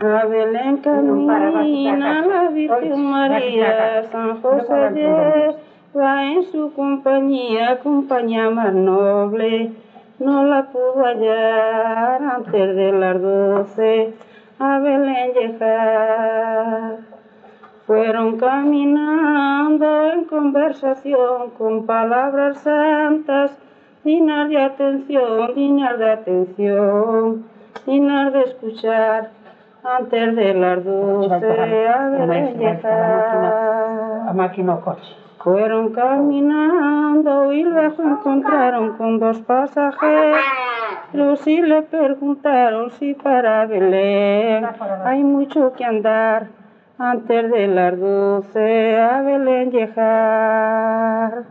A Belén camina la Virgen María, San José va en su compañía, compañía más noble. No la pudo hallar antes de las doce, a Belén llegar. Fueron caminando en conversación con palabras santas, dignas de atención, dignas de atención, dignas de escuchar antes de las doce a Belén llegar. A máquina o coche. Fueron caminando y luego encontraron con dos pasajeros y le preguntaron si para Belén hay mucho que andar antes de las doce a Belén llegar.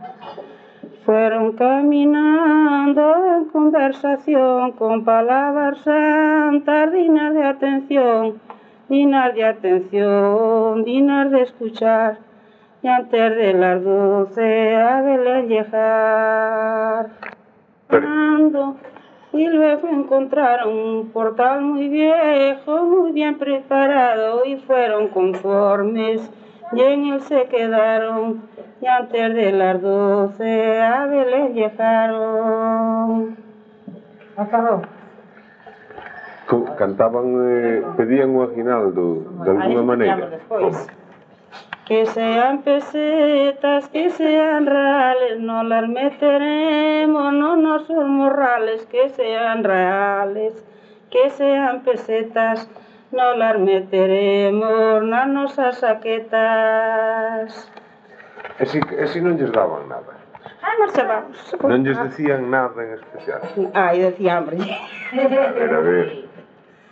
Fueron caminando conversación con palabras santas, dignas de atención, dignas de atención, dignas de escuchar, y antes de las doce a Belén llegar. Y luego encontraron un portal muy viejo, muy bien preparado, y fueron conformes, y en él se quedaron, y antes de las doce a Belén llegaron. Acabou. Cantaban, eh, pedían o aguinaldo, de alguna maneira. Que sean pesetas, que sean reales, no las meteremos, no nos morrales, que sean reales, que sean pesetas, no las meteremos nas nosas saquetas. E si, e si non lles daban nada? Ah, nós marchábamos. Non lles decían nada en especial. Ai, decía hombre. A ver, a ver.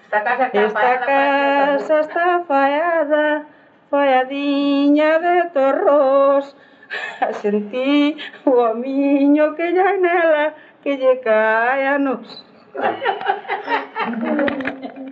Esta casa está Esta casa está faeada, faeadiña de torros. A sentí o amiño que lla nela que lle cae a nos.